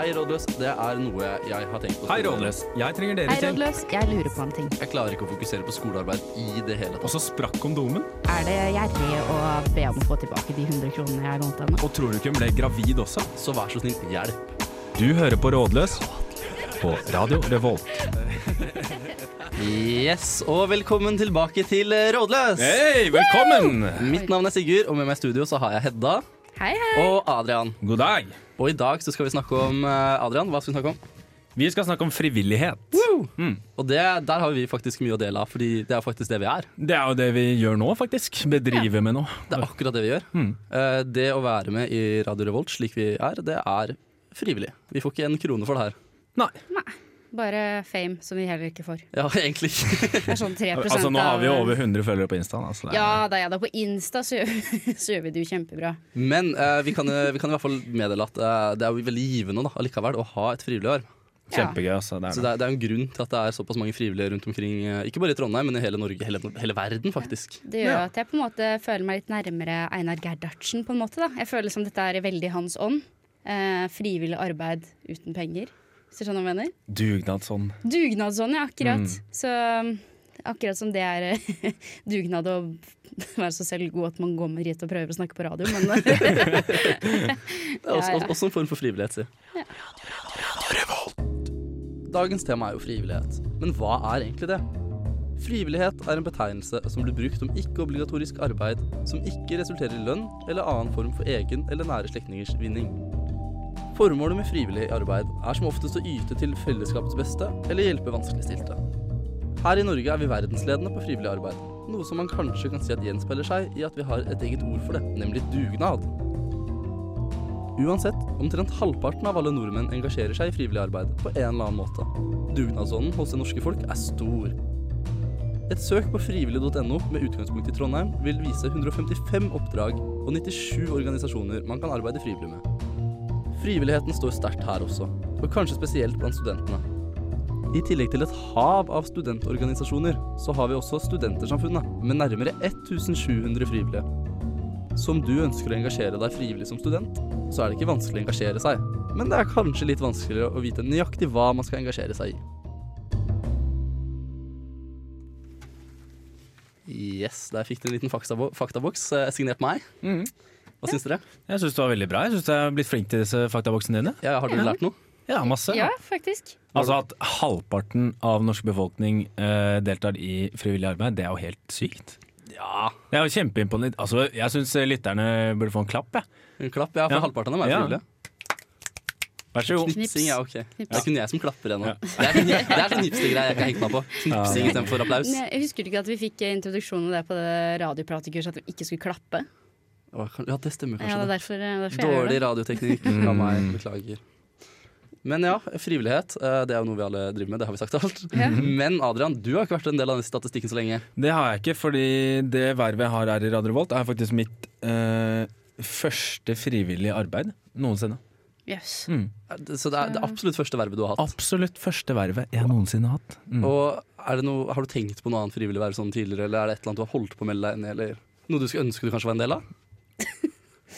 Hei, rådløs. Det er noe jeg har tenkt på. Hei, Rådløs. Jeg trenger dere Hei, til. rådløs. Jeg lurer på en ting. Jeg klarer ikke å fokusere på skolearbeid i det hele tatt. Og så sprakk kondomen. Er det gjerrig å be om å få tilbake de 100 kronene jeg lånte henne? Og tror du ikke hun ble gravid også? Så vær så snill, hjelp. Du hører på Rådløs på Radio Revolt. Yes, og velkommen tilbake til Rådløs. Hei, velkommen! Mitt navn er Sigurd, og med meg i studio så har jeg Hedda Hei, hei. og Adrian. God dag. Og i dag så skal vi snakke om eh, Adrian, hva skal vi snakke om? Vi skal snakke om frivillighet. Mm. Og det, der har vi faktisk mye å dele av, fordi det er faktisk det vi er. Det er jo det vi gjør nå, faktisk. Bedriver med nå. Det er akkurat det vi gjør. Mm. Eh, Det å være med i Radio Revolt slik vi er, det er frivillig. Vi får ikke en krone for det her. Nei. Nei. Bare fame, som vi heller ikke får. Ja, egentlig ikke. Det er sånn 3 Altså, nå har vi jo over 100 følgere på Insta. Altså, det er- Ja da, ja da. På Insta så gjør, så gjør vi det jo kjempebra. Men eh, vi, kan, eh, vi kan i hvert fall meddele at eh, det er jo veldig givende da, allikevel å ha et frivillig år. Kjempegøy. Altså, det Så er det er, det er en grunn til at det er såpass mange frivillige rundt omkring. eh, Ikke bare i Trondheim, men i hele Norge, hele, hele verden faktisk. Det gjør Ja. at jeg på en måte føler meg litt nærmere Einar Gerhardsen. på en måte da. Jeg føler som dette er veldig hans ånd. Eh, frivillig arbeid uten penger. Hvis du skjønner hva jeg mener? Dugnadsånd. Dugnadsånd, ja, akkurat. Mm. Så um, akkurat som det er dugnad å være så selvgod at man går med hit og prøver å snakke på radio, men Det er også, Ja, ja. også en form for frivillighet, si. Dagens tema er jo frivillighet. Men hva er egentlig det? Frivillighet er en betegnelse som blir brukt om ikke-obligatorisk arbeid som ikke resulterer i lønn eller annen form for egen eller nære slektningers vinning. Formålet med frivillig arbeid er som oftest å yte til fellesskapets beste eller hjelpe vanskeligstilte. Her i Norge er vi verdensledende på frivillig arbeid, noe som man kanskje kan si at gjenspeiler seg i at vi har et eget ord for det, nemlig dugnad. Uansett, omtrent halvparten av alle nordmenn engasjerer seg i frivillig arbeid på en eller annen måte. Dugnadsånden hos det norske folk er stor. Et søk på frivillig.no med utgangspunkt i Trondheim vil vise 155 oppdrag og 97 organisasjoner man kan arbeide frivillig med. Frivilligheten står sterkt her også, og kanskje spesielt blant studentene. I tillegg til et hav av studentorganisasjoner, så har vi også Studentersamfunnet, med nærmere 1700 frivillige. Så om du ønsker å engasjere deg frivillig som student, så er det ikke vanskelig å engasjere seg. Men det er kanskje litt vanskeligere å vite nøyaktig hva man skal engasjere seg i. Yes, der fikk dere en liten faktaboks eh, signert meg. Mhm. Hva syns dere? Jeg syns det var veldig bra. Jeg syns du er blitt flink til disse faktaboksene dine. Ja, har dere Ja. lært noe? Ja, masse. ja, faktisk. Altså At halvparten av norsk befolkning eh, deltar i frivillig arbeid, det er jo helt sykt. Ja. Det er jo kjempeimponerende. Altså, jeg syns lytterne burde få en klapp. Jeg. En klapp, ja, for Ja. halvparten av dem er Ja. frivillige. Vær så god. Knipsing, ja, ok. Det er kun jeg som klapper ennå. Ja. Det er sånn det er sånn knipstegreier jeg ikke har hengt meg på. Knipsing istedenfor applaus. Jeg husker du ikke at vi fikk introduksjonen av det på det at vi ikke skulle klappe? Ja, det stemmer Ja, kanskje. det er derfor, derfor Dårlig radioteknikk Mm. av meg. Beklager. Men ja, frivillighet. eh, Det er jo noe vi alle driver med. Det har vi sagt alt. Ja. Men Adrian, du har ikke vært en del av den statistikken så lenge. Det har jeg ikke, fordi det vervet jeg har her i Radio Revolt, er faktisk mitt eh, første frivillige arbeid noensinne. Yes. Mm. Så det er det absolutt første vervet du har hatt. Absolutt første vervet jeg noensinne har hatt. Mm. Og er det noe, Har du tenkt på noe annet frivillig verv sånn tidligere, eller er det et eller annet du har holdt på å melde deg inn i, eller noe du skulle ønske du kanskje var en del av?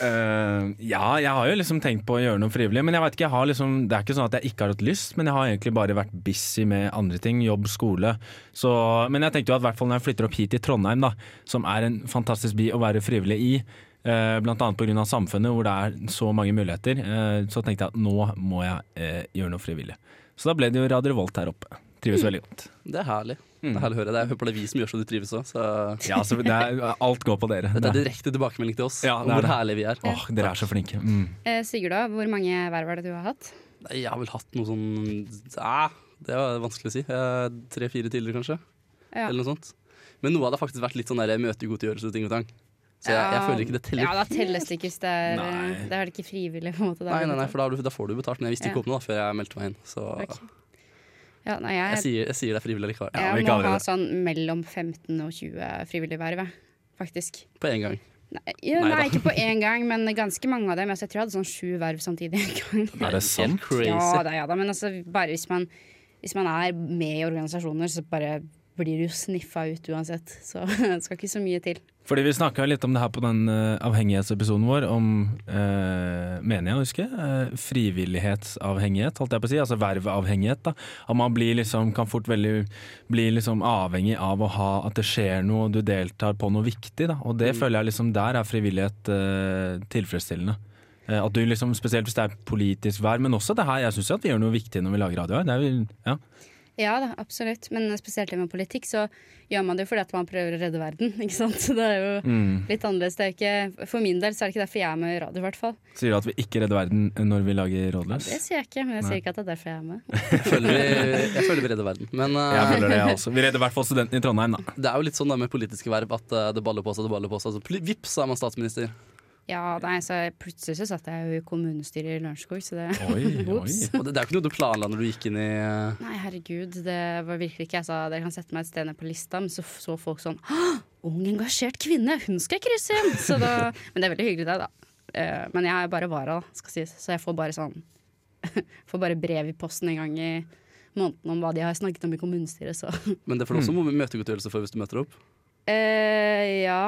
Eh, ja, jeg har jo liksom tenkt på å gjøre noe frivillig, men jeg vet ikke, jeg har liksom, det er ikke sånn at jeg ikke har hatt lyst, men jeg har egentlig bare vært busy med andre ting, jobb, skole. Så, men jeg tenkte jo at hvert fall når jeg flytter opp hit til Trondheim, da, som er en fantastisk by å være frivillig i, uh, annet pga. samfunnet hvor det er så mange muligheter, uh, så tenkte jeg at nå må jeg uh, gjøre noe frivillig. Så da ble det jo Radio Revolt her oppe. Trives veldig godt. Det er herlig. Det Mm. er herlig å høre. Det er, på det er vi som gjør så du trives òg. Så Ja, så det er, alt går på dere. dette er direkte tilbakemelding til oss Ja, om det er hvor herlige vi er. Åh, dere er så flinke. Mm. Eh, Sigurd, hvor mange verv er det du har hatt? Nei, Jeg har vel hatt noe sånn eh, Det var vanskelig å si. Eh, Tre-fire tidligere, kanskje. Ja. Eller noe sånt. Men noe hadde det faktisk vært litt sånn møtegodtgjørelse og ting og tang. Så jeg, jeg føler ikke det teller. Ja, da telles det ikke hvis det er, det er det ikke frivillig. på en måte. da Nei, er nei, nei, for da, da får du betalt. Men jeg visste ikke Ja. om det da før jeg meldte meg inn. Så Ok. Ja, nei, jeg, jeg, sier, jeg sier det er frivillig likevel. Ja, jeg må ha det. sånn mellom 15 og 20 frivillige verv, faktisk. På en gang. Nei, ja, Nei nei, ikke på én gang, men ganske mange av dem. Altså, jeg tror jeg hadde sånn sju verv samtidig en gang. Er det sant? Crazy. Ja, da, ja da, men altså, bare hvis man, hvis man er med i organisasjoner, så bare blir du jo sniffa ut uansett. Så det skal ikke så mye til. Fordi Vi snakka litt om det her på den uh, avhengighetsepisoden vår, om uh, mener jeg å huske, uh, frivillighetsavhengighet, holdt jeg på å si. Altså verveavhengighet. da. At man blir liksom, kan fort veldig bli liksom avhengig av å ha at det skjer noe, du deltar på noe viktig. da. Og det Mm. føler jeg liksom der er frivillighet tilfredsstillende. At du liksom, Spesielt hvis det er politisk verv, men også det her. Jeg syns at vi gjør noe viktig når vi lager radio her. Det er jo, ja. Ja da, absolutt. Men spesielt med politikk, så gjør man det jo fordi at man prøver å redde verden. ikke sant? Så det er jo Mm. litt annerledes. Det er ikke, for min del så er det ikke derfor jeg er med i radio, i hvert fall. Sier du at vi ikke redder verden når vi lager rådløs? Det sier jeg ikke, men jeg Nei. sier ikke at det er derfor jeg er med. Jeg føler vi, jeg føler vi redder verden. Men uh, Jeg føler det, jeg også. Vi redder i hvert fall studentene i Trondheim, da. det er jo litt sånn da med politiske verv at uh, det baller på seg, det baller på seg. Altså, vips, så er man statsminister. Ja, nei, så Plutselig så satt jeg jo i kommunestyret i Lørenskog, så det Oi, oi. Og det, det er jo ikke noe du planla når du gikk inn i eh, Nei, herregud, det var virkelig ikke Jeg sa dere kan sette meg et sted ned på lista, men så så folk sånn «Hå! Ung, engasjert kvinne, hun skal jeg krysse inn! Så da, men det er veldig hyggelig, det, da. Uh, Men jeg er bare vara, skal sies. Så jeg får bare sånn Får bare brev i posten en gang i måneden om hva de har snakket om i kommunestyret, så Men det får du også møtegodtgjørelse for hvis du møter opp. Uh, Ja.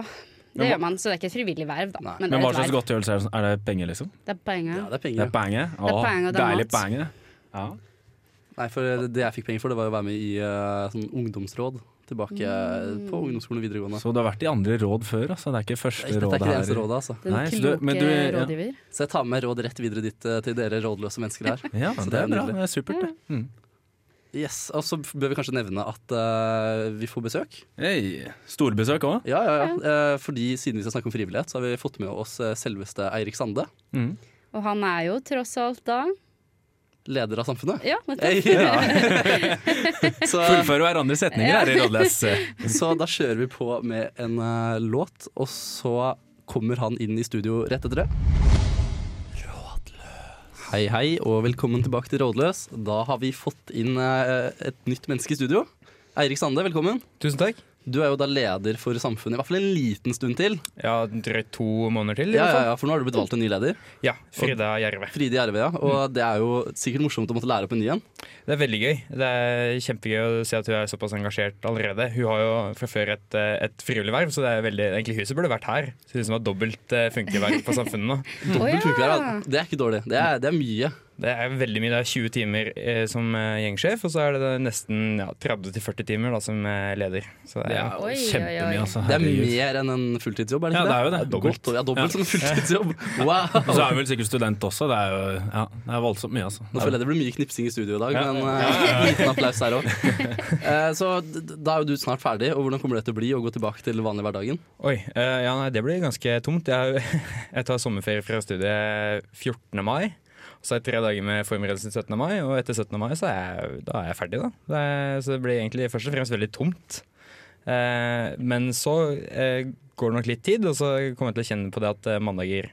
Det gjør man, så det er ikke et frivillig verv, da. Men Men hva slags godtgjørelse er det? Er det penger, liksom? Det er penger. Ja, det er Det er penger? Det er penger, og det er deilig penger. Ja. Nei, for det jeg fikk penger for, det var å være med i uh, sånn ungdomsråd tilbake mm. på ungdomsskolen og videregående. Så du har vært i andre råd før, altså? Det er ikke første Dette er ikke det eneste rådet, altså. Den Nei, så kloke du- men du er- ja. rådgiver. Så jeg tar med råd rett videre dit eh, til dere rådløse mennesker her. Ja, Så det, det er er bra. Det er supert, det. Mm. Yes, Og så bør vi kanskje nevne at uh, vi får besøk. Hey, Storbesøk òg. Ja, ja, ja. Uh, fordi siden vi skal snakke om frivillighet, så har vi fått med oss eh, selveste Eirik Sande. Mm. Og han er jo tross alt da Leder av samfunnet. Ja, nettopp. Hey, ja. så, Fullfører hverandres setninger her i Rådløs. så da kjører vi på med en uh, låt, og så kommer han inn i studio rett etter det. Hei, hei, og velkommen tilbake til Rådløs. Da har vi fått inn eh, et nytt menneske i studio. Eirik Sande, velkommen. Tusen takk. Du er jo da leder for Samfunnet, i hvert fall en liten stund til. Ja, drøyt to måneder til. Ja, ja, ja, For nå har du blitt valgt en ny leder. ja Frida Gjerve. Frida Gjerve, ja. Og det er jo sikkert morsomt å måtte lære opp en ny en. Det er veldig gøy. Det er kjempegøy å se at hun er såpass engasjert allerede. Hun har jo fra før et, eh, et frivillig verv, så det er veldig, egentlig huset burde vært her. Så det som har dobbelt eh, funkeverv på samfunnet nå. Dobbelt Å, ja. Det er ikke dårlig. Det er, det er mye. Det er veldig mye. Det er 20 timer eh, som eh, gjengsjef, og så er det nesten ja, 30-40 timer da, som leder. Så det Det er, ja, Oi, kjempemye, altså. Det er mer enn en fulltidsjobb, er det Ja, ikke det er jo det. Dobbelt. Godt, ja, dobbelt Ja. som en fulltidsjobb. Wow! Og så er hun vel sikkert student også. Det er jo ja, det er voldsomt mye, altså. Nå føler jeg det blir mye knipsing i studio i dag, Ja. men eh, liten applaus der òg. så d- d- da er jo du snart ferdig, og hvordan kommer det til å bli å gå tilbake til vanlig hverdagen? Oi, uh, ja, nei, det blir ganske tomt. Jeg, jeg tar sommerferie fra studiet 14. mai. Så er det tre dager med forberedelse til 17. mai, og etter 17. mai så er jeg, da er jeg ferdig. da. Det er, så det blir egentlig først og fremst veldig tomt. Eh, men så går det nok litt tid, og så kommer jeg til å kjenne på det at mandager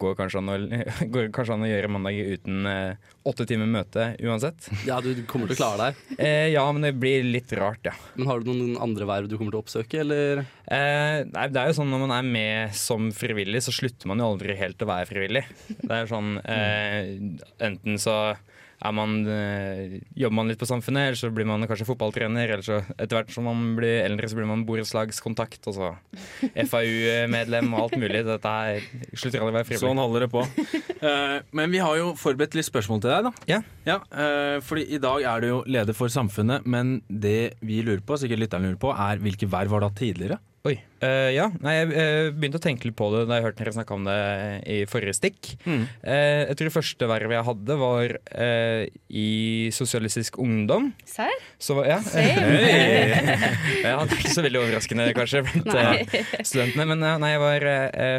går kanskje an å, kanskje an å gjøre mandag uten eh, åtte timer møte uansett. Ja, du kommer til å klare deg, Eh, ja, men det blir litt rart, ja. men har du noen andre verv du kommer til å oppsøke, eller? Eh, nei, det er jo sånn Når man er med som frivillig, så slutter man jo aldri helt å være frivillig. Det er sånn eh, Enten så man, eh, jobber man litt på Samfunnet, eller så blir man kanskje fotballtrener. Eller så etter hvert som man blir eldre, så blir man borettslagskontakt, og så FAU-medlem og alt mulig. Dette er, slutter aldri å være frivillig. Sånn holder det på. Uh, men vi har jo forberedt litt spørsmål til deg, da. Ja. eh, fordi i dag er du jo leder for Samfunnet, men det vi lurer på, sikkert lytterne lurer på, er hvilke verv var du hatt tidligere? Oi. Uh, ja. Nei, jeg uh, begynte å tenke litt på det da jeg hørte dere snakke om det i forrige stikk. Eh, jeg tror det første vervet jeg hadde, var eh, i Sosialistisk Ungdom. Serr? Så, ja. Same. ja, det er ikke så veldig overraskende kanskje blant studentene. Men nei, jeg var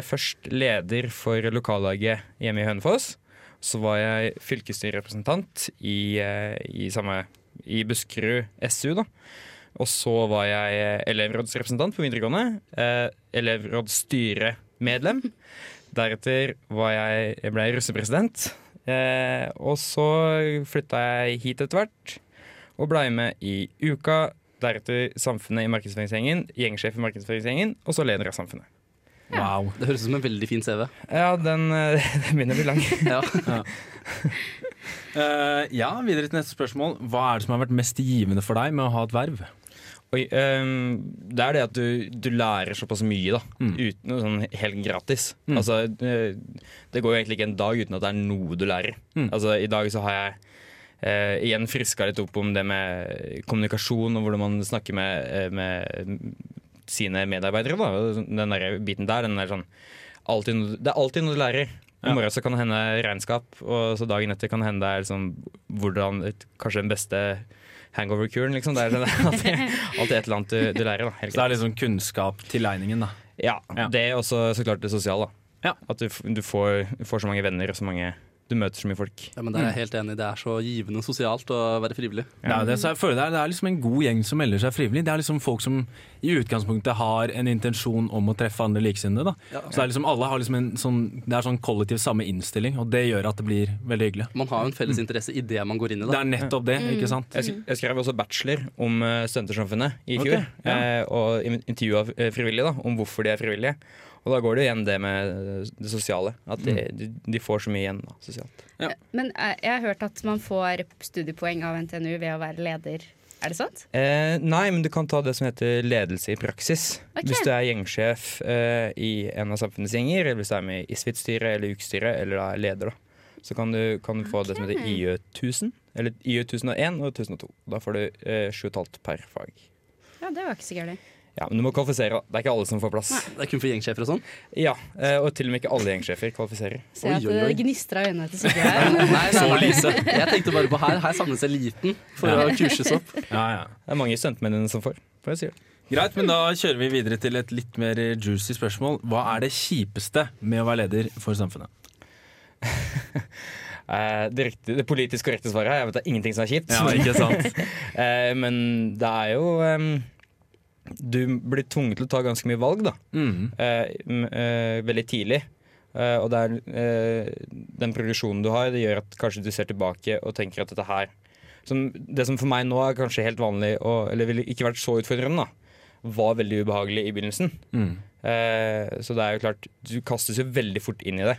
først leder for lokallaget hjemme i Hønefoss. Så var jeg fylkesstyrerepresentant i, i, samme, i Buskerud SU. da. Og så var jeg elevrådsrepresentant på videregående. Eh, elevrådsstyremedlem. Deretter var jeg, jeg ble russepresident. Eh, og så flytta jeg hit etter hvert og blei med i Uka. Deretter Samfunnet i markedsføringsgjengen, gjengsjef i markedsføringsgjengen, og så leder av Samfunnet. Wow. Det høres ut som en veldig fin CV. Ja, den, eh, den begynner å bli lang. Ja. Eh, ja, videre til neste spørsmål. Hva er det som har vært mest givende for deg med å ha et verv? Oi, um, det er det at du, du lærer såpass mye, da. Mm. Uten sånn helt gratis. Mm. Altså, det, det går jo egentlig ikke en dag uten at det er noe du lærer. Mm. Altså, I dag så har jeg eh, igjen friska litt opp om det med kommunikasjon og hvordan man snakker med, eh, med sine medarbeidere. Da. Den der biten der, den er sånn alltid, Det er alltid noe du lærer. I morgen så kan det hende regnskap, og så dagen etter kan det hende det er liksom hvordan Kanskje den beste hangover-kuren, liksom. Det er det alltid, alltid et eller annet du, du lærer, da. Helt Så det er liksom kunnskap, til legningen, da. ja, Ja. det er også så klart det sosiale. Ja. At du, du, får, du får så mange venner og så mange Du møter så mye folk. Ja, men Det er jeg helt enig i. Det er så givende sosialt å være frivillig. Det er, det, så jeg føler det, er, det er liksom en god gjeng som melder seg frivillig. Det er liksom folk som i utgangspunktet har en intensjon om å treffe andre likesinnede. Ja. Så det er liksom alle har liksom en sånn, det er sånn kollektiv samme innstilling, og det gjør at det blir veldig hyggelig. Man har jo en felles interesse i det man går inn i. Det er nettopp det, ikke sant? Jeg, sk jeg skrev også bachelor om uh, Studentersamfunnet i fjor. okay. ja. eh, og in- intervjua eh, frivillige da, om hvorfor de er frivillige. Og da går det igjen det med eh, det sosiale. At de, de, de får så mye igjen da, sosialt. Men eh, jeg har hørt at man får studiepoeng av NTNU ved å være leder. Er det sant? Eh, nei, men du kan ta det som heter ledelse i praksis. Okay. Hvis du er gjengsjef eh, i en av samfunnets gjenger, eller hvis du er med i ISFIT-styret eller UK-styret, eller da er leder, da. Så kan du, kan du få det som heter IØ 1000, eller IØ 1001 og 1002. Da får du eh, 7,5 per fag. Ja, det var ikke så gærent. Ja, Men du må kvalifisere. Det er ikke alle som får plass. Nei, Det er kun for gjengsjefer og sånn. Ja, eh, Og til og med ikke alle gjengsjefer kvalifiserer. Oi, at det gnistrer i øynene til Sigurd. Nei, nei, Lise. Jeg tenkte bare på her. Her samles eliten for å kurses opp. Ja, ja. Det er mange stuntmennene som får. For jeg si. Greit, men da kjører vi videre til et litt mer juicy spørsmål. Hva er det kjipeste med å være leder for samfunnet? Eh, det, riktige, det politisk korrekte svaret her Jeg vet det er ingenting som er kjipt. Ja, ikke sant? Eh, men det er jo em, Du blir tvunget til å ta ganske mye valg, da. Mm. Eh, eh, veldig tidlig. Eh, og er eh, den progresjonen du har, det gjør at kanskje du ser tilbake og tenker at dette her som, Det som for meg nå er kanskje helt vanlig, og, eller ville ikke vært så utfordrende, da, var veldig ubehagelig i begynnelsen. Mm. Eh, så det er jo klart, du kastes jo veldig fort inn i det.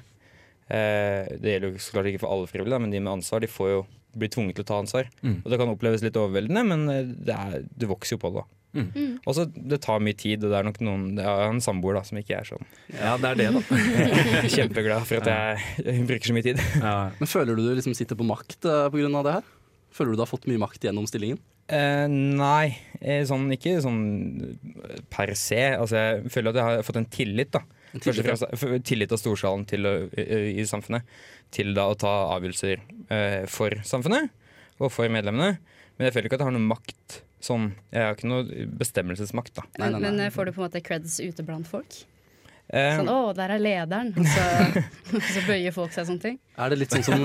Eh, det gjelder jo så klart ikke for alle frivillige, men de med ansvar de får jo bli tvunget til å ta ansvar. Mm. Og Det kan oppleves litt overveldende, men det er, du vokser jo på det. da. Mm. Og så Det tar mye tid, og det er nok noen Jeg har en samboer da, som ikke er sånn Ja, det er det, da. kjempeglad for at jeg, jeg bruker så mye tid. Ja. Men føler du du liksom sitter på makt uh, pga. det her? Føler du du har fått mye makt gjennom stillingen? Eh, nei, eh, sånn, ikke sånn eh, per se. Altså, jeg føler at jeg har fått en tillit. da En Først og tillit, fremst tillit av storsalen til i, i samfunnet til da å ta avgjørelser eh, for samfunnet og for medlemmene. Men jeg føler ikke at jeg har noe makt. Sånn, jeg har ikke noe bestemmelsesmakt. da Nei, nei, nei. Men eh, får du på en måte creds ute blant folk? Eh, Sånn 'Å, der er lederen', og så, så bøyer folk seg sånne ting. Er det litt sånn som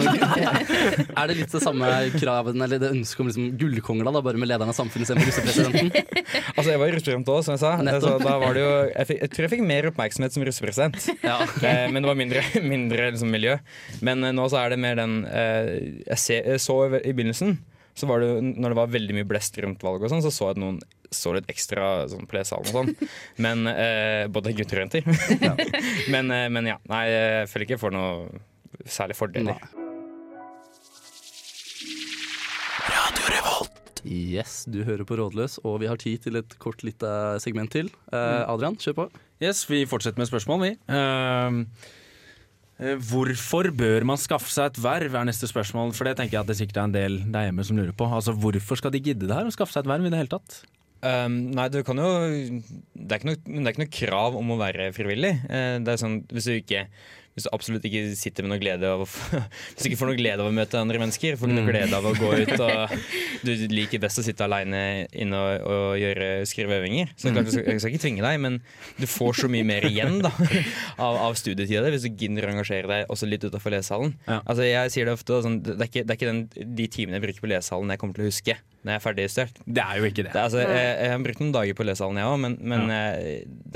Er det litt det samme kraven eller det ønsket om liksom gullkongla, da, bare med lederen av samfunnet istedenfor russepresidenten? altså, jeg var russepresident òg, som jeg sa. Altså, da var det jo, jeg, fikk, jeg tror jeg fikk mer oppmerksomhet som russepresident. Ja. Eh, men det var mindre, mindre liksom, miljø. Men eh, nå så er det mer den eh, jeg, ser, jeg så i i begynnelsen, så var det, når det var veldig mye blest rundt valget, og sånn, så så jeg at noen så litt ekstra sånn, på lesesalen og sånn. Men eh, Både gutter og jenter. men, eh, men ja. Nei, jeg føler ikke jeg får noe særlig fordeler. Yes, du hører på Rådløs, og vi har tid til et kort lite segment til. Eh, Adrian, kjør på. Yes, vi fortsetter med spørsmål, vi. Ehm, eh, hvorfor bør man skaffe seg et verv, er neste spørsmål. For det tenker jeg at det sikkert er en del der hjemme som lurer på. Altså, Hvorfor skal de gidde det her, å skaffe seg et verv i det hele tatt? Um, nei, du kan jo det er, noe, det er ikke noe krav om å være frivillig. Uh, det er sånn, hvis du ikke hvis du absolutt ikke sitter med noe glede av å Hvis du ikke får noe glede av å møte andre mennesker, får du noe Mm. glede av å gå ut og du liker best å sitte aleine inne og, og gjøre, skrive øvinger. Så er jeg skal, jeg skal ikke tvinge deg, men du får så mye mer igjen da av, av studietida hvis du gidder å engasjere deg også litt utafor lesesalen. Ja. Altså, jeg sier det ofte, sånn, det er ikke, det er ikke den, de timene jeg bruker på lesesalen jeg kommer til å huske når jeg er ferdig studert. Det er jo ikke Det, det. altså, jeg, jeg har brukt noen dager på lesesalen, jeg òg, men, men ja.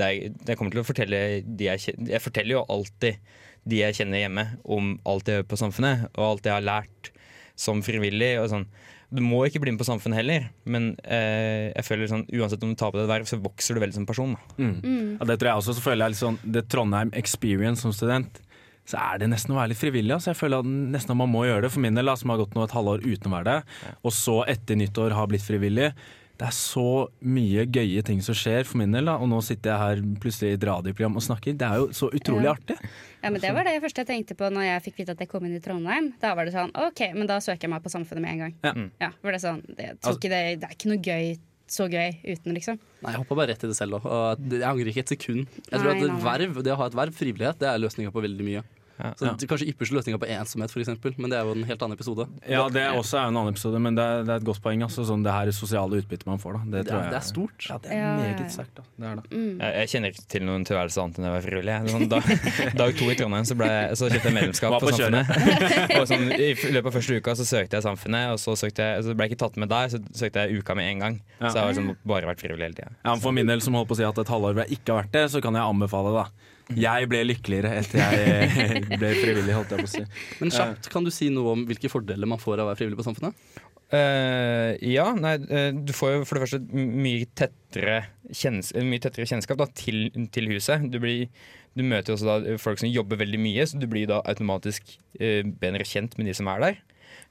det er, jeg kommer til å fortelle de jeg Jeg forteller jo alltid de jeg kjenner hjemme, om alt jeg gjør på Samfunnet, og alt jeg har lært som frivillig. Og sånn. Du må ikke bli med på Samfunnet heller, men eh, jeg føler sånn, uansett om du tar på deg et verv, så vokser du veldig som person. Da. Mm. Ja, det tror jeg også. Så føler jeg litt sånn Det Trondheim experience som student, så er det nesten å være litt frivillig. Altså. Jeg føler at nesten at man må gjøre det. For min del, som har gått nå et halvår uten å være det, og så etter nyttår har blitt frivillig. Det er så mye gøye ting som skjer for min del, da. Og nå sitter jeg her plutselig i et radioprogram og snakker. Det er jo så utrolig Ja. artig. Ja, men Det var det første jeg tenkte på når jeg fikk vite at jeg kom inn i Trondheim. Da var det sånn, ok, men da søker jeg meg på Samfunnet med en gang. Ja. Ja, for det, er sånn, det, Altså- det, det er ikke noe gøy, så gøy uten, liksom. Nei, jeg hoppa bare rett i det selv òg. Og jeg angrer ikke et sekund. Jeg tror Nei, at nei, nei. verv, Det å ha et verv, frivillighet, det er løsninga på veldig mye. Ja. Så det- Kanskje ypperste løsninga på ensomhet, for eksempel, men det er jo en helt annen episode. Ja, det er også er en annen episode, men det er, det er et godt poeng. Altså, sånn det her sosiale utbyttet man får, da. Det, Det tror er, jeg det er stort. Ja, det er Ja, ja, ja. meget sterkt. Da. Det er det. Mm. Jeg, jeg kjenner ikke til noen tilværelse annet enn å være frivillig. Sånn, dag, dag to i Trondheim så, ble, jeg- så kjøpte jeg medlemskap på, på Samfunnet. og sånn, I løpet av første uka så søkte jeg Samfunnet, og så, søkte jeg, så ble jeg ikke tatt med der. Så søkte jeg uka med en gang. Ja. Så jeg har sånn, bare vært frivillig hele tida. Ja, for min del, som holdt på å si at et halvår hvor jeg ikke har vært det, så kan jeg anbefale det. da. Jeg ble lykkeligere etter jeg ble frivillig, holdt jeg på å si. Men kjapt, kan du si noe om hvilke fordeler man får av å være frivillig på Samfunnet? Uh, ja, nei, eh, du får jo for det første mye tettere, kjenns, eh, mye tettere kjennskap da, til, til huset. Du, blir, du møter jo også da folk som jobber veldig mye, så du blir da automatisk uh, bedre kjent med de som er der.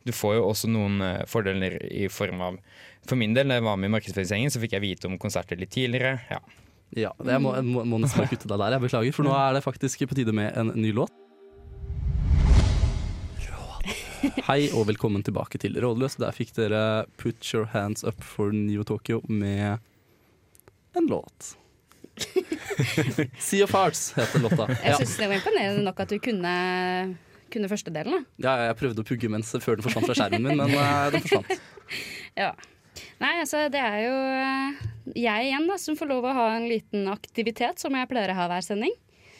Du får jo også noen uh, fordeler i form av For min del, da jeg var med i Markedsføringsgjengen, så fikk jeg vite om konserter litt tidligere. Ja. Ja, Jeg må, må, må nesten bare kutte deg der, jeg beklager, for nå er det faktisk på tide med en ny låt. Hei og velkommen tilbake til Rådløs. Der fikk dere Put Your Hands Up for Neo Tokyo med en låt. Sea of Hearts heter låta. Jeg synes syns det var imponerende nok at du kunne, kunne første delen. Da. ja, jeg prøvde å pugge mens før den forsvant fra skjermen min, men uh, den forsvant. Ja. Nei, altså det er jo eh, jeg igjen da, som får lov å ha en liten aktivitet som jeg pleier å ha hver sending.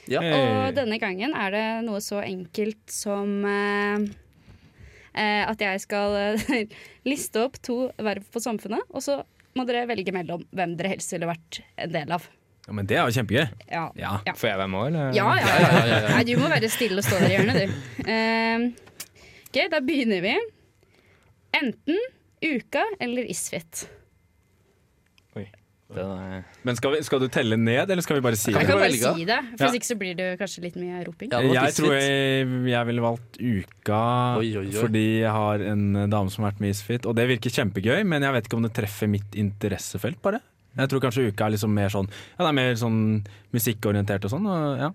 Ja. Hey. Og denne gangen er det noe så enkelt som eh, eh, at jeg skal eh, liste opp to verv på Samfunnet, og så må dere velge mellom hvem dere helst ville vært en del av. Ja, men det er jo kjempegøy. Ja. Ja. Ja. Får jeg være med òg, eller? Ja, ja, ja, ja, ja. Nei, du må være stille og stå der i hjørnet, du. Eh, ok, da begynner vi. Enten Uka eller Isfit. Den er, Men skal, vi, skal du telle ned, eller skal vi bare si det? Jeg kan bare si det, for Ja. hvis ikke så blir det kanskje litt mye roping. Ja, Jeg tror jeg, jeg ville valgt Uka Oi, oi, oi. fordi jeg har en dame som har vært med i Isfit. Og det virker kjempegøy, men jeg vet ikke om det treffer mitt interessefelt, bare. Jeg tror kanskje Uka er liksom mer sånn Ja, det er mer sånn musikkorientert og sånn. Og, ja.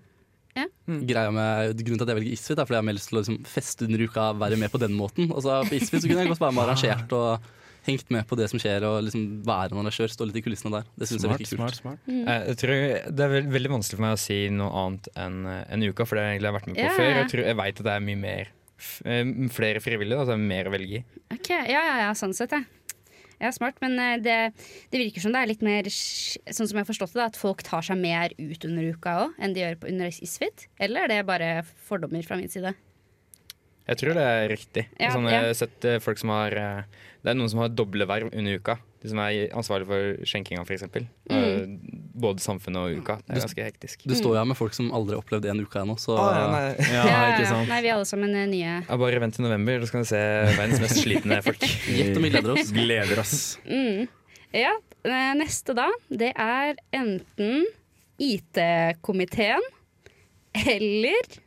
Greia med, grunnen til at jeg velger Isfit, er fordi jeg har meldt lyst til å liksom, feste under uka, være med på den måten. Og så på Isfit så kunne jeg godt være med arrangert og hengt med på det som skjer, og liksom være en arrangør, stå litt i kulissene der. Det syns jeg Smart, virker kult. smart. Mm. jeg, jeg tror Det er veld, veldig vanskelig for meg å si noe annet enn en uka, for det har jeg egentlig vært med på yeah. før. Jeg, tror, jeg veit at det er mye mer f- eh, flere frivillige, da, så det er mer å velge i. Ok, Ja, ja, ja, sånn sett, ja. Ja, smart, men eh, det, det virker som det er litt mer Sånn som jeg har forstått det, at folk tar seg mer ut under uka òg enn de gjør på under Isfit? Eller er det bare fordommer fra min side? Jeg tror det er riktig. Ja, sånn, jeg har sett eh, folk som har eh, Det er noen som har doble verv under uka. De som er ansvarlig for skjenkinga, f.eks. Mm. Både samfunnet og uka. Det er ganske hektisk. Du står jo her med folk som aldri har opplevd en uke ennå, så Ja, ikke sant. Nei, vi er alle sammen eh, nye. Ja, bare vent til november, da skal du se verdens mest slitne folk. gjett om vi gleder oss. Gleder oss. Mm. Ja, eh, neste da, det er enten IT-komiteen eller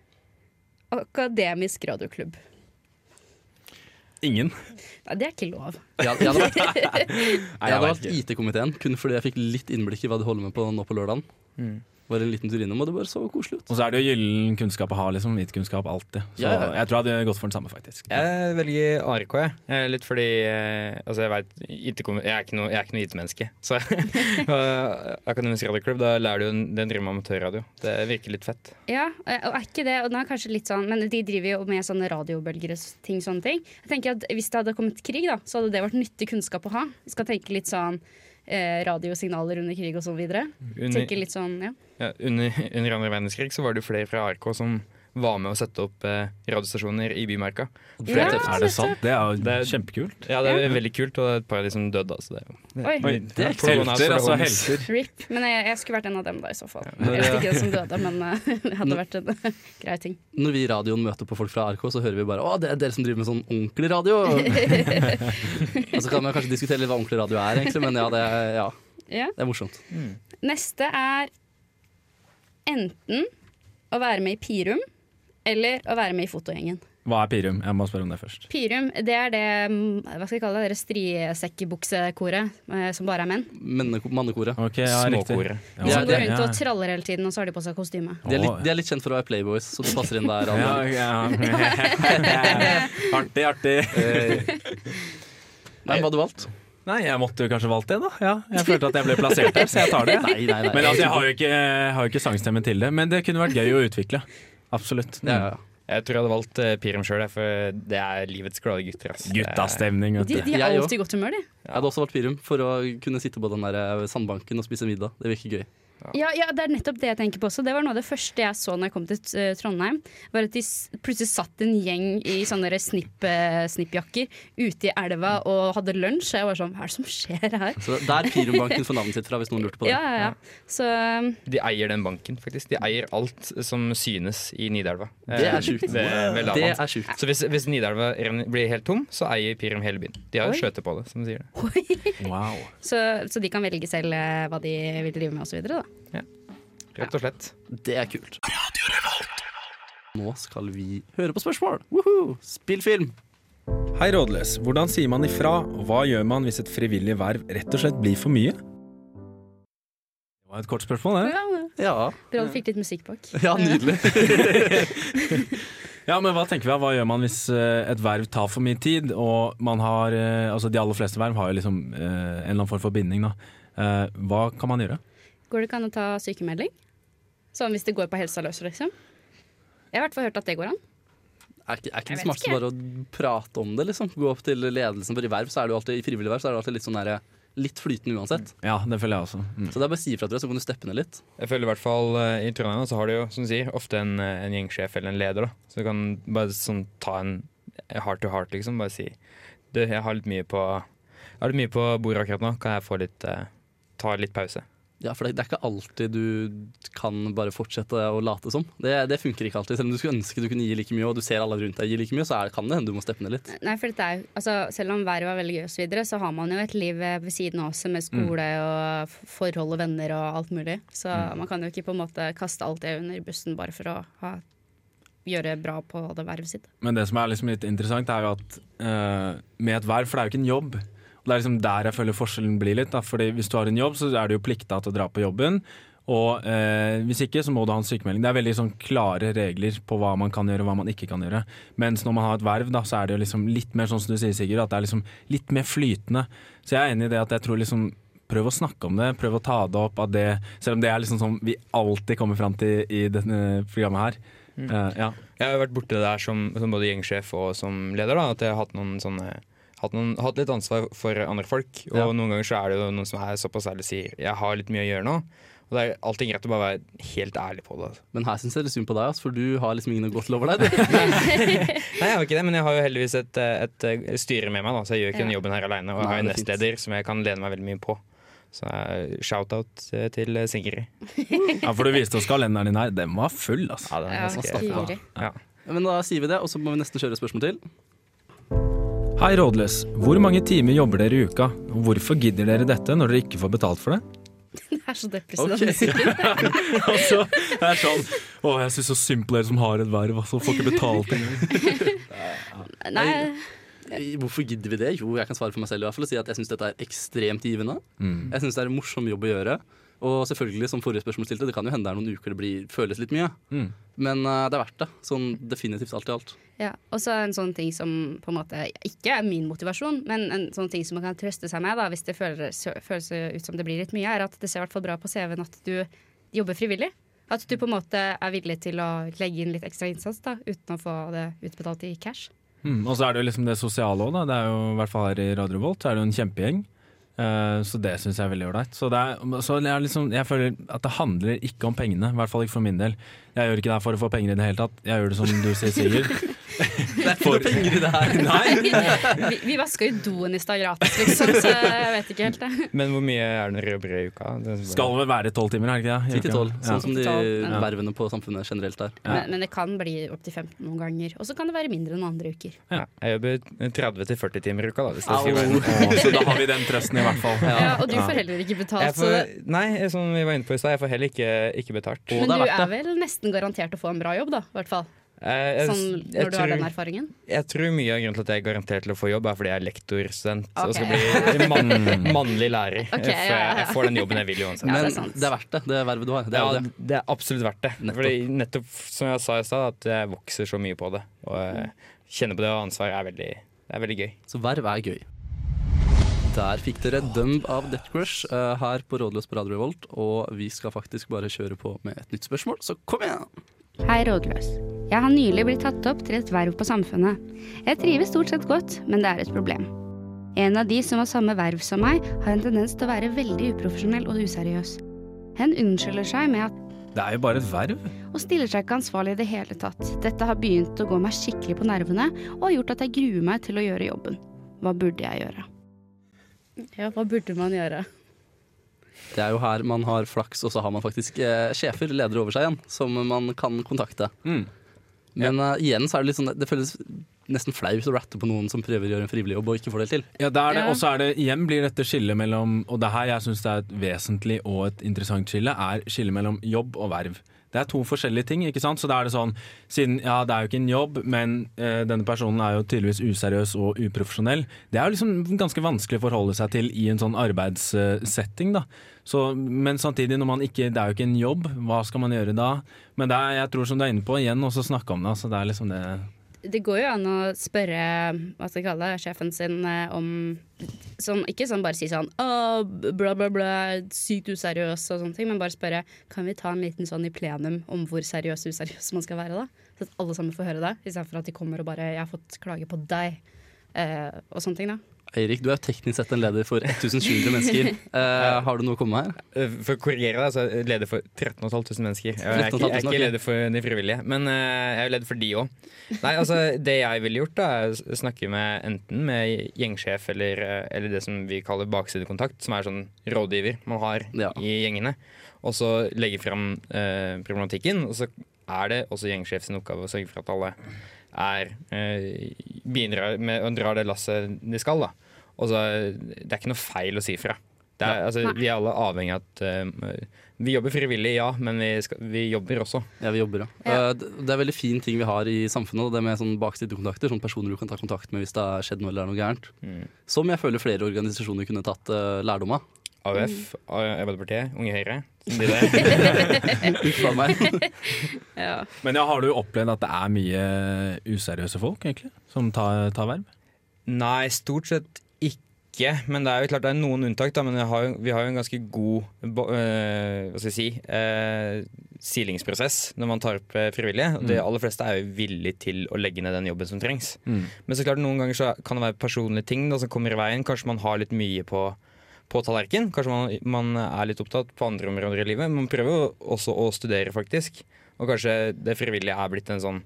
Akademisk radioklubb. Ingen. Nei, det er ikke lov. Jeg, jeg hadde vært, ikke. IT-komiteen, kun fordi jeg fikk litt innblikk i hva de holder med på nå på lørdagen. Mm. Var en liten tur innom, og det bare så koselig ut. Og så er det jo gyllen kunnskap å ha, liksom. Hvitkunnskap alltid. Så Ja, ja. jeg tror jeg hadde gått for den samme, faktisk. Jeg velger ARK, jeg. Eh, Litt fordi eh, Altså, jeg veit Jeg er ikke noe, jeg er ikke noe IT-menneske. Så eh, Akademisk radioklubb, da lærer du Den driver med amatørradio. Det virker litt fett. Ja, og er ikke det, og den er kanskje litt sånn Men de driver jo med sånne radiobølger og ting, sånne ting. Jeg tenker at Hvis det hadde kommet krig, da, så hadde det vært nyttig kunnskap å ha. Vi skal tenke litt sånn eh, radiosignaler under krig og så videre. Under, litt sånn, ja. ja, under, under andre verdenskrig så var det flere fra ARK som var med å sette opp eh, radiostasjoner i Bymarka. Ja, Er det sant? Det er jo Det er- kjempekult. Ja, det er veldig kult, og et par av de som døde, Altså, det er jo Oi, Oi, det er ikke helter, altså. Helter. rip. Men jeg, jeg skulle vært en av dem da, i så fall. men Jeg vet det- ikke det som døde, men eh, det hadde vært en grei ting. Når vi i radioen møter på folk fra RK, så hører vi bare 'Å, det er dere som driver med sånn ordentlig radio'. og så kan man kanskje diskutere litt hva ordentlig radio er, egentlig, men ja, det er, ja, Ja. det er morsomt. Neste er enten å være med i Pirum eller å være med i Fotogjengen. Hva er Pirum? Jeg må spørre om det først. Pirum, det er det mm, hva skal jeg kalle det, det strisekkbuksekoret eh, som bare er menn. Mannekoret. Okay, ja. Småkoret. Ja, De som går rundt ja. og traller hele tiden, og så har de på seg kostyme. De er, litt, de er litt kjent for å være playboys, så du passer inn der. Ja, ja. artig, artig. Nei, hva hadde du valgt? Nei, jeg måtte jo kanskje valgt det, da. Ja, jeg følte at jeg ble plassert der, så jeg tar det. Nei, nei, nei. Men altså, jeg har jo ikke, har jo ikke sangstemmen til det. Men det kunne vært gøy å utvikle. Absolutt. ja, ja. Jeg tror jeg hadde valgt uh, Pirum sjøl, for det er livets glade gutter. Altså. Er- Guttastemning, De, de er alltid i godt humør, de. Jeg hadde også valgt Pirum for å kunne sitte på den der eh, sandbanken og spise middag. Det virker gøy. Ja, ja, det er nettopp det jeg tenker på også. Det var noe av det første jeg så når jeg kom til eh, Trondheim. Var at de plutselig satt en gjeng i sånne snipp, eh, snippjakker ute i elva og hadde lunsj. Og jeg var sånn Hva er det som skjer her? Så Der Pirumbanken får navnet sitt fra, hvis noen lurte på det. Ja, ja, ja. Så um, De eier den banken, faktisk. De eier alt som synes i Nidelva. Det er sjukt. Det er sjukt. Så hvis, hvis Nidelva blir helt tom, så eier Pyrum hele byen. De har jo skjøte på det, som de sier det. Wow. så, så de kan velge selv eh, hva de vil drive med osv. Rett og slett. Det er kult. Nå skal vi høre på spørsmål. Woohoo! Spill film. Hei, rådløs. Hvordan sier man ifra, og hva gjør man hvis et frivillig verv rett og slett blir for mye? Det var et kort spørsmål, det. Ja, Ja, Bra du fikk litt musikk bak. ja nydelig. Ja, men hva tenker vi av, Hva gjør man hvis eh, et verv tar for mye tid, og man har eh, Altså, de aller fleste verv har jo liksom eh, en eller annen form for binding, da. Eh, hva kan man gjøre? Går det ikke an å ta sykemelding? Sånn hvis det går på helsa løs, liksom? Jeg har i hvert fall hørt at det går an. Er ikke, er ikke det smarteste bare å prate om det, liksom? Gå opp til ledelsen, for i verv så er det jo alltid, i frivillig verv så er det alltid litt sånn derre litt flytende uansett. Ja, det føler jeg også. Mm. Så det er bare å si ifra til deg, så kan du steppe ned litt. Jeg føler i hvert fall eh, I Trondheim så har du jo som du sier, ofte en, eh, en gjengsjef eller en leder. da Så du kan bare sånn ta en heart to heart, liksom. Bare si Du, jeg har litt mye på Jeg har litt mye på bordet akkurat nå. Kan jeg få litt eh, ta litt pause? Ja, for det, det er ikke alltid du kan bare fortsette å late som. Det, det funker ikke alltid. Selv om du skulle ønske du kunne gi like mye, og du ser alle rundt deg gi like mye, så er, kan det hende du må steppe ned litt. Nei, for dette er, altså, Selv om været var veldig gøy, og så, videre, så har man jo et liv ved siden av også, med skole og forhold og venner og alt mulig. Så man kan jo ikke på en måte kaste alt det under bussen bare for å ha, gjøre bra på det vervet sitt. Men det som er liksom litt interessant, er jo at uh, med et verv, for det er jo ikke en jobb. Det er liksom der jeg føler forskjellen blir litt. Da. Fordi hvis du har en jobb, så er du jo plikta til å dra på jobben. Og eh, hvis ikke, så må du ha en sykemelding. Det er veldig sånn klare regler på hva man kan gjøre og hva man ikke kan gjøre. Mens når man har et verv, da, så er det jo liksom litt mer sånn som du sier, Sigurd, at det er liksom litt mer flytende. Så jeg er enig i det at jeg tror liksom Prøv å snakke om det, prøv å ta det opp. At det, selv om det er liksom sånn vi alltid kommer fram til i dette programmet her. Eh, ja. Jeg har vært borti det der som, som både gjengsjef og som leder. da At jeg har hatt noen sånne hatt, noen, hatt litt ansvar for andre folk. Og Ja. noen ganger så er det jo noen som er såpass ærlig og sier 'jeg har litt mye å gjøre nå'. Og det er alltid greit å bare være helt ærlig på det. Men her syns jeg det er synd på deg, for du har liksom ingen å gå til over deg. Nei, jeg har ikke det, men jeg har jo heldigvis et, et, et styre med meg, da, så jeg gjør ikke Ja. den jobben her aleine. Og jeg har en er nestleder som jeg kan lene meg veldig mye på. Så eh, shout-out eh, til Sigrid. ja, for du viste oss kalenderen din her. Den var full, altså. Ja, den er Ja, ja. Men da sier vi det, og så må vi nesten kjøre et spørsmål til. Hei, rådløs. Hvor mange timer jobber dere i uka? Og hvorfor gidder dere dette når dere ikke får betalt for det? Det er så depressivt. Okay. altså, det er sånn Å, jeg syns så synd på dere som har et verv, altså. Får ikke betalt engang. Nei, Hvorfor gidder vi det? Jo, jeg kan svare for meg selv i hvert fall og si at jeg syns dette er ekstremt givende. Mm. Jeg syns det er en morsom jobb å gjøre. Og selvfølgelig, som forrige spørsmål stilte, det kan jo hende det er noen uker det blir, føles litt mye. Mm. Men uh, det er verdt det. Sånn definitivt alt i alt. Ja, og så en sånn ting som på en måte ikke er min motivasjon, men en sånn ting som man kan trøste seg med da, hvis det føles, føles ut som det blir litt mye, er at det ser i hvert fall bra på CV-en at du jobber frivillig. At du på en måte er villig til å legge inn litt ekstra innsats da, uten å få det utbetalt i cash. Mm. Og så er det jo liksom det sosiale òg, da. Det er jo i hvert fall her i Radio Volt så er det jo en kjempegjeng. Eh, så det syns jeg er veldig ålreit. Så, er, så jeg, liksom, jeg føler at det handler ikke om pengene, i hvert fall ikke for min del. Jeg gjør ikke det for å få penger i det hele tatt. Jeg gjør det som du sier, Sigurd. Det er ikke noe penger i det her. vi, vi vaska jo doen i stad gratis, liksom, så jeg vet ikke helt det. Men hvor mye er det røde jobber i uka? Det bare- Skal vel være tolv timer, er det ikke det? 10 12, Ja. sånn som de 10 til 12, vervene på samfunnet generelt er. Ja. Men, men det kan bli opptil 15 noen ganger. Og så kan det være mindre enn andre uker. Ja, jeg jobber 30-40 timer i uka, da, hvis det skal så da har vi den trøsten i hvert fall. Ja, og du får heller ikke betalt. får, det, Nei, som vi var inne på i stad, jeg får heller ikke, ikke betalt. Men du er vel nesten garantert å få en bra jobb, da. I hvert fall. Eh, jeg, Sånn jeg, når du har den erfaringen? jeg tror mye av grunnen til at jeg er garantert til å få jobb, er fordi jeg er lektorstudent og skal bli mann, mannlig lærer. Okay, ja, ja, ja. jeg får den jobben jeg vil uansett. Ja, Men det det er er, verdt det, det vervet du har. Det er det. det er absolutt verdt det. Nettopp. Fordi nettopp som jeg sa i stad, at jeg vokser så mye på det. Og kjenne kjenner på det, og ansvar er veldig, det er veldig gøy. Så verv er gøy. Der fikk dere Dumb av Death Crush eh, her på Rådløs på Radio Revolt, og vi skal faktisk bare kjøre på med et nytt spørsmål, så kom igjen! Hei, rådløs. Jeg har nylig blitt tatt opp til et verv på Samfunnet. Jeg trives stort sett godt, men det er et problem. En av de som har samme verv som meg, har en tendens til å være veldig uprofesjonell og useriøs. Hen unnskylder seg med at Det er jo bare et verv. og stiller seg ikke ansvarlig i det hele tatt. Dette har begynt å gå meg skikkelig på nervene, og har gjort at jeg gruer meg til å gjøre jobben. Hva burde jeg gjøre? Ja, hva burde man gjøre? Det er jo her man har flaks, og så har man faktisk eh, sjefer, ledere over seg igjen, som man kan kontakte. Mm. Men uh, igjen så er det litt sånn Det føles nesten flaut å ratte på noen som prøver å gjøre en frivillig jobb og ikke får det til. Ja, det er det. Og så er det igjen blir dette skillet mellom Og det her jeg syns er et vesentlig og et interessant skille, er skillet mellom jobb og verv. Det er to forskjellige ting. ikke sant? Så da er det sånn, siden ja, det er jo ikke en jobb, men eh, denne personen er jo tydeligvis useriøs og uprofesjonell. Det er jo liksom ganske vanskelig å forholde seg til i en sånn arbeidssetting, da. Så, men samtidig, når man ikke, det er jo ikke en jobb, hva skal man gjøre da? Men det er, jeg tror som du er inne på, igjen også snakke om det. altså det er liksom det Det går jo an å spørre hva skal jeg kalle det, sjefen sin eh, om sånn, Ikke sånn bare si sånn oh, bla, bla, bla, sykt useriøs og sånne ting, men bare spørre Kan vi ta en liten sånn i plenum om hvor seriøs og useriøs man skal være, da? Så at alle sammen får høre det, istedenfor at de kommer og bare 'Jeg har fått klage på deg', eh, og sånne ting, da. Eirik, du er teknisk sett en leder for 1700 mennesker. Eh, har du noe å komme med her? Eh, For å korrigere deg, så er jeg leder for 13 500 mennesker. Jeg er ikke, jeg er ikke leder for de frivillige, men eh, jeg er leder for de òg. Nei, altså, det jeg ville gjort, da, er å snakke med enten med gjengsjef eller, eller det som vi kaller baksidekontakt, som er sånn rådgiver man har Ja. i gjengene, og så legge fram eh, problematikken. Og så er det også gjengsjefs oppgave å sørge for at alle er eh, bidrar med å dra det lasset de skal. da. Og så, det er ikke noe feil å si fra. Det er, altså, vi er alle avhengig av at eh, Vi jobber frivillig, ja, men vi, skal, vi jobber også. Ja, vi jobber, ja. Ja. Eh, det er veldig fin ting vi har i samfunnet, det med sånn baksidekontakter. Sånne personer du kan ta kontakt med hvis det har skjedd noe eller er noe gærent. Mm. Som jeg føler flere organisasjoner kunne tatt lærdom av. AUF, Arbeiderpartiet, Unge Høyre. Uff a meg. Ja. Men ja, har du opplevd at det er mye useriøse folk, egentlig, som tar, tar verv? Nei, stort sett ikke. Men det er jo klart det er noen unntak. Da, men vi har, jo, vi har jo en ganske god bo- øh, hva skal jeg si, øh, silingsprosess når man tar opp eh, frivillige. Og de aller fleste er jo villige til å legge ned den jobben som trengs. Men så klart noen ganger så kan det være personlige ting da, som kommer i veien. Kanskje man har litt mye på, på tallerken. Kanskje man, man er litt opptatt på andre områder i livet. Man prøver jo også å studere, faktisk. Og kanskje det frivillige er blitt en sånn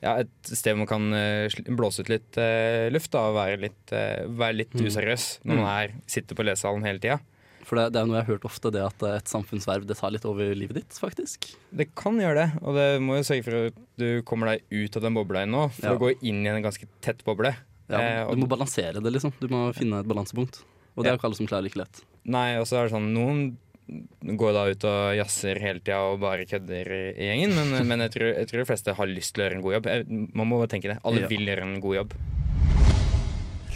ja, et sted man kan eh, blåse ut litt uh, luft da, og være litt, uh, være litt useriøs når man er, sitter på lesesalen hele tida. For det, det er noe jeg har hørt ofte, det at et samfunnsverv det tar litt over livet ditt, faktisk. Det kan gjøre det, og det må jo sørge for at du kommer deg ut av den bobla nå. For Ja. å gå inn i en ganske tett boble. Ja, og- du må balansere det, liksom. Du må finne et balansepunkt. Og det er jo ikke alle som klarer like lett. Nei, og så er det sånn Noen går da ut og jazzer hele tida og bare kødder i gjengen, men, men jeg, tror, jeg tror de fleste har lyst til å gjøre en god jobb. Jeg, man må tenke det. Alle Ja. vil gjøre en god jobb.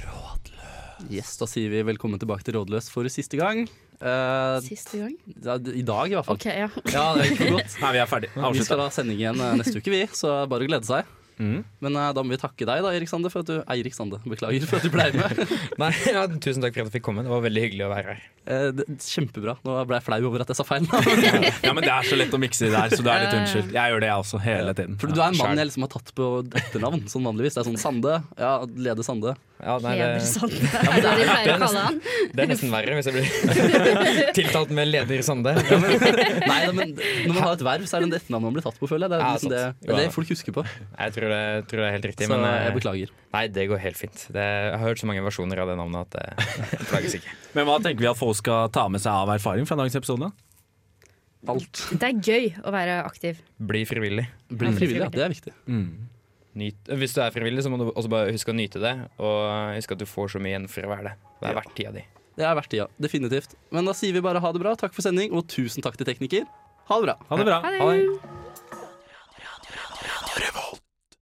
Rådløs. Yes, Da sier vi velkommen tilbake til Rådløs for siste gang. Uh, Siste gang? Da, I dag, i hvert fall. OK, ja. Ja, det er ikke for godt. Nei, vi er ferdig. Vi skal da ha sending igjen eh, neste uke, vi, så bare å glede seg. Mm. Men uh, da må vi takke deg, da, Erik Sande, for at du Eirik Sande, beklager for at du ble med. Nei, ja, Tusen takk for at jeg fikk komme. Det var veldig hyggelig å være her. Eh, det, kjempebra. Nå ble jeg flau over at jeg sa feil. Ja, men det er så lett å mikse det her, så du er litt unnskyld. Jeg gjør det, jeg også, hele tiden. For du er en mann jeg liksom har tatt på etternavn, sånn vanligvis. Det er sånn Sande. Ja, Lede Sande. Ja, nei, det, ja, Det er det han. det er nesten verre hvis jeg blir tiltalt med leder Sande. Nei, da, men når man har et verv, så er det etternavnet man blir tatt på, føler jeg. Det er, Ja, liksom det, det er det folk husker på. Jeg tror det, tror det er helt riktig. Så men, jeg eh, beklager. Nei, det går helt fint. Det, jeg har hørt så mange versjoner av det navnet at det plages ikke. Men hva tenker vi at folk skal ta med seg av erfaring fra dagens episode? Alt. Det er gøy å være aktiv. Bli frivillig. Bli frivillig, ja. Det er viktig. Mm. Nyt, eh, hvis du er frivillig, så må du også bare huske å nyte det. Og eh, huske at du får så mye igjen for å være det. Det er ja. verdt tida di. Det er verdt tida, definitivt. Men da sier vi bare ha det bra. Takk for sending, og tusen takk til tekniker. Ha det bra. Ha det bra. Ha det. Ha det.